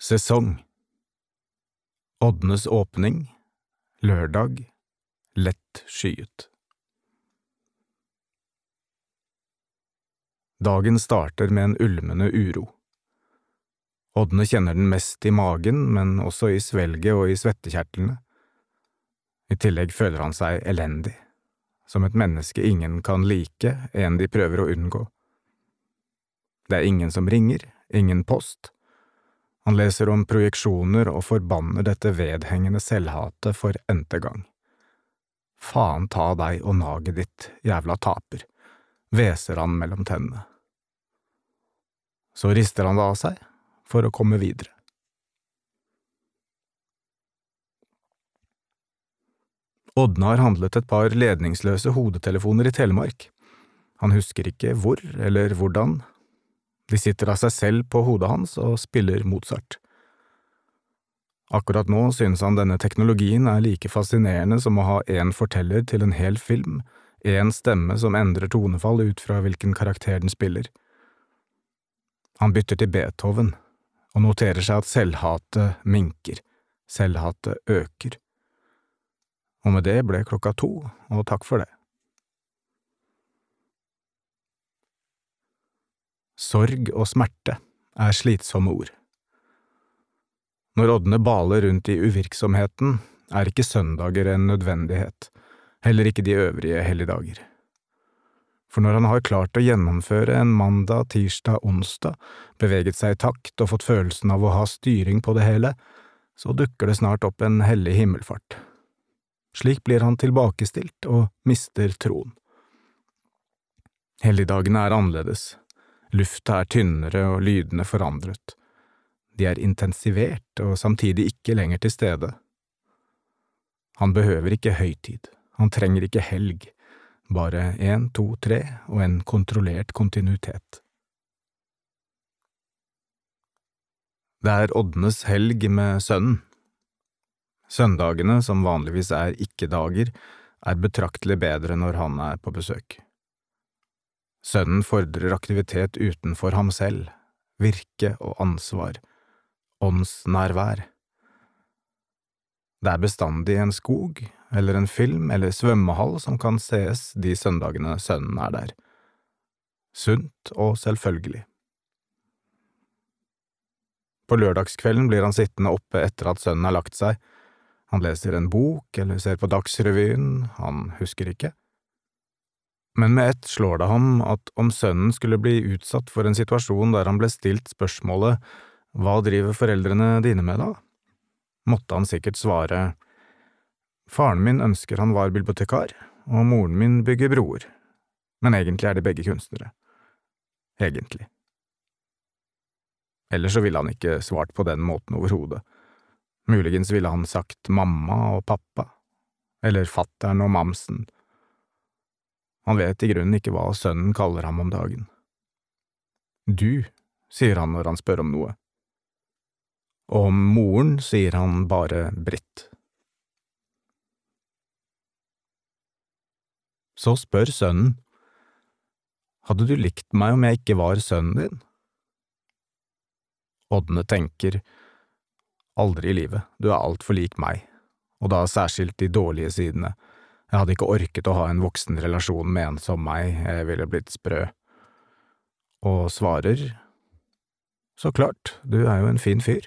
Sesong Oddenes åpning Lørdag Lett skyet Dagen starter med en ulmende uro. Oddne kjenner den mest i magen, men også i svelget og i svettekjertlene. I tillegg føler han seg elendig, som et menneske ingen kan like, en de prøver å unngå. Det er ingen som ringer, ingen post. Han leser om projeksjoner og forbanner dette vedhengende selvhatet for n-te gang. Faen ta deg og naget ditt, jævla taper, hveser han mellom tennene. Så rister han det av seg, for å komme videre. Ådne har handlet et par ledningsløse hodetelefoner i Telemark. Han husker ikke hvor eller hvordan. De sitter av seg selv på hodet hans og spiller Mozart. Akkurat nå synes han denne teknologien er like fascinerende som å ha én forteller til en hel film, én stemme som endrer tonefall ut fra hvilken karakter den spiller. Han bytter til Beethoven, og noterer seg at selvhatet minker, selvhatet øker. Og med det ble klokka to, og takk for det. Sorg og smerte er slitsomme ord. Når oddene baler rundt i uvirksomheten, er ikke søndager en nødvendighet, heller ikke de øvrige helligdager for når han har klart å gjennomføre en mandag, tirsdag, onsdag, beveget seg i takt og fått følelsen av å ha styring på det hele, så dukker det snart opp en hellig himmelfart. Slik blir han tilbakestilt og mister troen. Helligdagene er annerledes, lufta er tynnere og lydene forandret. De er intensivert og samtidig ikke lenger til stede. Han behøver ikke høytid, han trenger ikke helg, bare én, to, tre og en kontrollert kontinuitet. Det er Oddenes helg med sønnen. Søndagene, som vanligvis er ikke-dager, er betraktelig bedre når han er på besøk. Sønnen fordrer aktivitet utenfor ham selv, virke og ansvar, åndsnærvær. Det er bestandig en skog, eller en film eller svømmehall som kan sees de søndagene sønnen er der. Sunt og selvfølgelig. På lørdagskvelden blir han sittende oppe etter at sønnen har lagt seg. Han leser en bok eller ser på Dagsrevyen, han husker ikke. Men med ett slår det ham at om sønnen skulle bli utsatt for en situasjon der han ble stilt spørsmålet Hva driver foreldrene dine med, da? måtte han sikkert svare Faren min ønsker han var bibliotekar, og moren min bygger broer, men egentlig er de begge kunstnere. Egentlig. Ellers så ville han ikke svart på den måten overhodet. Muligens ville han sagt mamma og pappa, eller fattern og mamsen. Han vet i grunnen ikke hva sønnen kaller ham om dagen. Du, sier han når han spør om noe. Og om moren sier han bare Britt. Så spør sønnen, Hadde du likt meg om jeg ikke var sønnen din? Ådne tenker, Aldri i livet, du er altfor lik meg, og da særskilt de dårlige sidene, jeg hadde ikke orket å ha en voksen relasjon med en som meg, jeg ville blitt sprø. Og svarer, Så klart, du er jo en fin fyr.